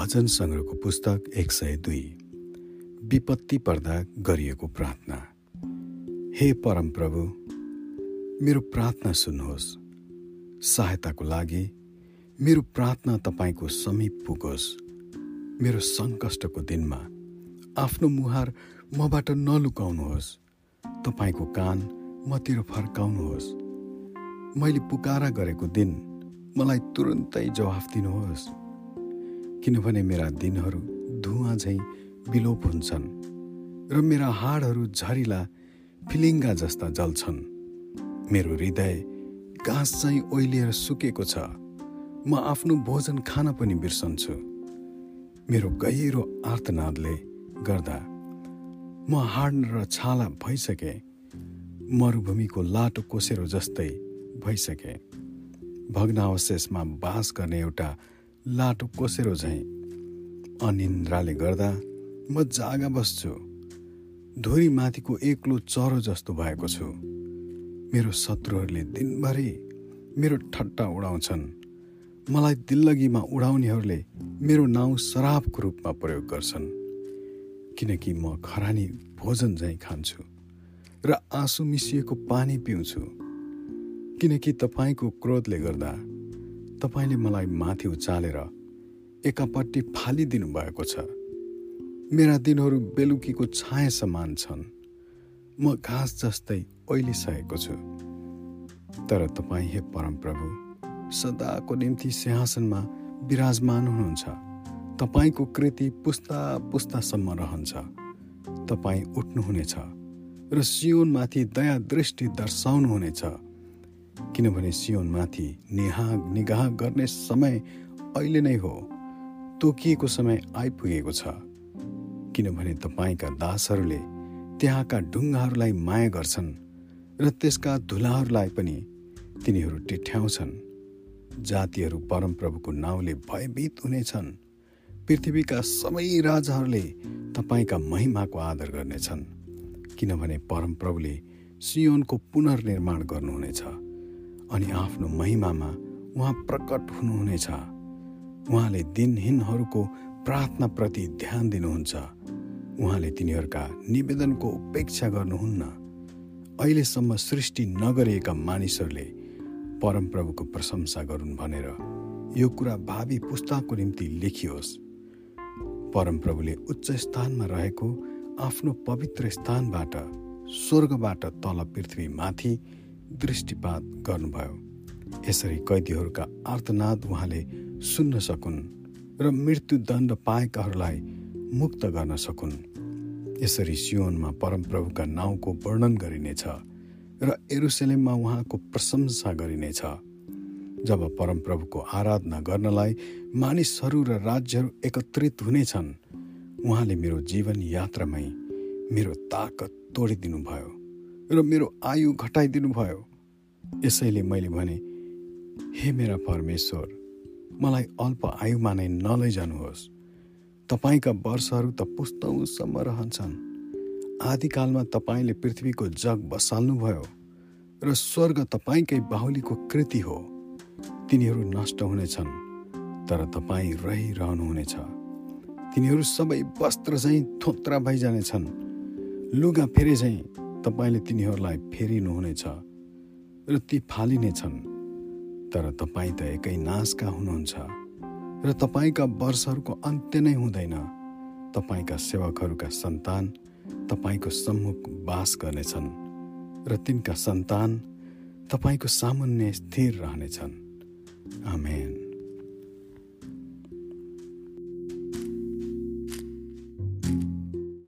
भजन सङ्ग्रहको पुस्तक एक सय दुई। विपत्ति पर्दा गरिएको प्रार्थना। हे परमप्रभु मेरो प्रार्थना सुन्नुहोस्। सहायताको लागि मेरो प्रार्थना तपाईँको समीप पुगोस्। मेरो सङ्कष्टको दिनमा आफ्नो मुहार मबाट नलुकाउनुहोस्। तपाईँको कान मतिर फर्काउनुहोस्। मैले पुकारा गरेको दिन मलाई तुरुन्तै जवाफ दिनुहोस्। किनभने मेरा दिनहरू धुवा झैँ विलोप हुन्छन् र मेरा हाडहरू झरिला फिलिङ्गा जस्ता जल्छन्। मेरो हृदय घाँस चाहिँ ओइलिएर सुकेको छ। म आफ्नो भोजन खान पनि बिर्सन्छु। मेरो गहिरो आर्तनादले गर्दा म हाड र छाला भइसके मरुभूमिको लाटो कोसेरो जस्तै भइसके। भग्नावशेषमा बास गर्ने एउटा लाटो कोसेरो झैँ अनिन्द्राले गर्दा म जागा बस्छु। धुरी माथिको एक्लो चरो जस्तो भएको छु। मेरो शत्रुहरूले दिनभरि मेरो ठट्टा उडाउँछन्। मलाई दिल्लगीमा उडाउनेहरूले मेरो नाउँ शराबको रूपमा प्रयोग गर्छन्। किनकि म खरानी भोजन झैँ खान्छु र आँसु मिसिएको पानी पिउँछु। किनकि तपाईँको क्रोधले गर्दा तपाईँले मलाई माथि उचालेर एकापट्टि फालिदिनु भएको छ। मेरा दिनहरू बेलुकीको छाया समान छन्। म घाँस जस्तै ओइलिसकेको छु। तर तपाईँ हे परमप्रभु सदाको निम्ति सिंहासनमा विराजमान हुनुहुन्छ। तपाईँको कृति पुस्ता पुस्तासम्म रहन्छ। तपाईँ उठ्नुहुनेछ र सियोनमाथि दया दृष्टि दर्शाउनुहुनेछ। किनभने सियोनमाथि निहा निगाह गर्ने समय अहिले नै हो। तोकिएको समय आइपुगेको छ। किनभने तपाईँका दासहरूले त्यहाँका ढुङ्गाहरूलाई माया गर्छन् र त्यसका धुलाहरूलाई पनि तिनीहरू टिठ्याउँछन्। जातिहरू परमप्रभुको नाउँले भयभीत हुनेछन्। पृथ्वीका सबै राजाहरूले तपाईँका महिमाको आदर गर्नेछन्। किनभने परमप्रभुले सियोनको पुनर्निर्माण गर्नुहुनेछ। अनि आफ्नो महिमामा उहाँ प्रकट हुनुहुनेछ। उहाँले दिनहीनहरूको प्रार्थनाप्रति ध्यान दिनुहुन्छ। उहाँले तिनीहरूका निवेदनको उपेक्षा गर्नुहुन्न। अहिलेसम्म सृष्टि नगरिएका मानिसहरूले परमप्रभुको प्रशंसा गरून् भनेर यो कुरा भावी पुस्ताको निम्ति लेखियोस्। परमप्रभुले उच्च स्थानमा रहेको आफ्नो पवित्र स्थानबाट स्वर्गबाट तल पृथ्वीमाथि दृष्टिपात गर्नुभयो। यसरी कैदीहरूका आर्तनाद उहाँले सुन्न सकुन् र मृत्युदण्ड पाएकाहरूलाई मुक्त गर्न सकुन्। यसरी सियोनमा परमप्रभुका नाउँको वर्णन गरिनेछ र एरुसलेममा उहाँको प्रशंसा गरिनेछ। जब परमप्रभुको आराधना गर्नलाई मानिसहरू र राज्यहरू एकत्रित हुनेछन् उहाँले मेरो जीवन यात्रामै मेरो ताकत तोडिदिनु भयो र मेरो आयु घटाइदिनु भयो। यसैले मैले भने हे मेरा परमेश्वर मलाई अल्प आयुमा नै नलैजानुहोस् तपाईँका वर्षहरू त पुस्तौँसम्म रहन्छन्। आदिकालमा तपाईँले पृथ्वीको जग बसाल्नुभयो र स्वर्ग तपाईँकै बाहुलीको कृति हो। तिनीहरू नष्ट हुनेछन् तर तपाईँ रहिरहनुहुनेछ तिनीहरू सबै वस्त्र चाहिँ थोत्रा भइजानेछन्। लुगा फेरे चाहिँ तपाईँले तिनीहरूलाई फेरिनुहुनेछ र ती फालिनेछन्। तर तपाईँ त एकै नाशका हुनुहुन्छ र तपाईँका वर्षहरूको अन्त्य नै हुँदैन। तपाईँका सेवकहरूका सन्तान तपाईँको सम्मुख बास गर्नेछन् र तिनका सन्तान तपाईँको सामुन्य स्थिर रहनेछन्। आमेन।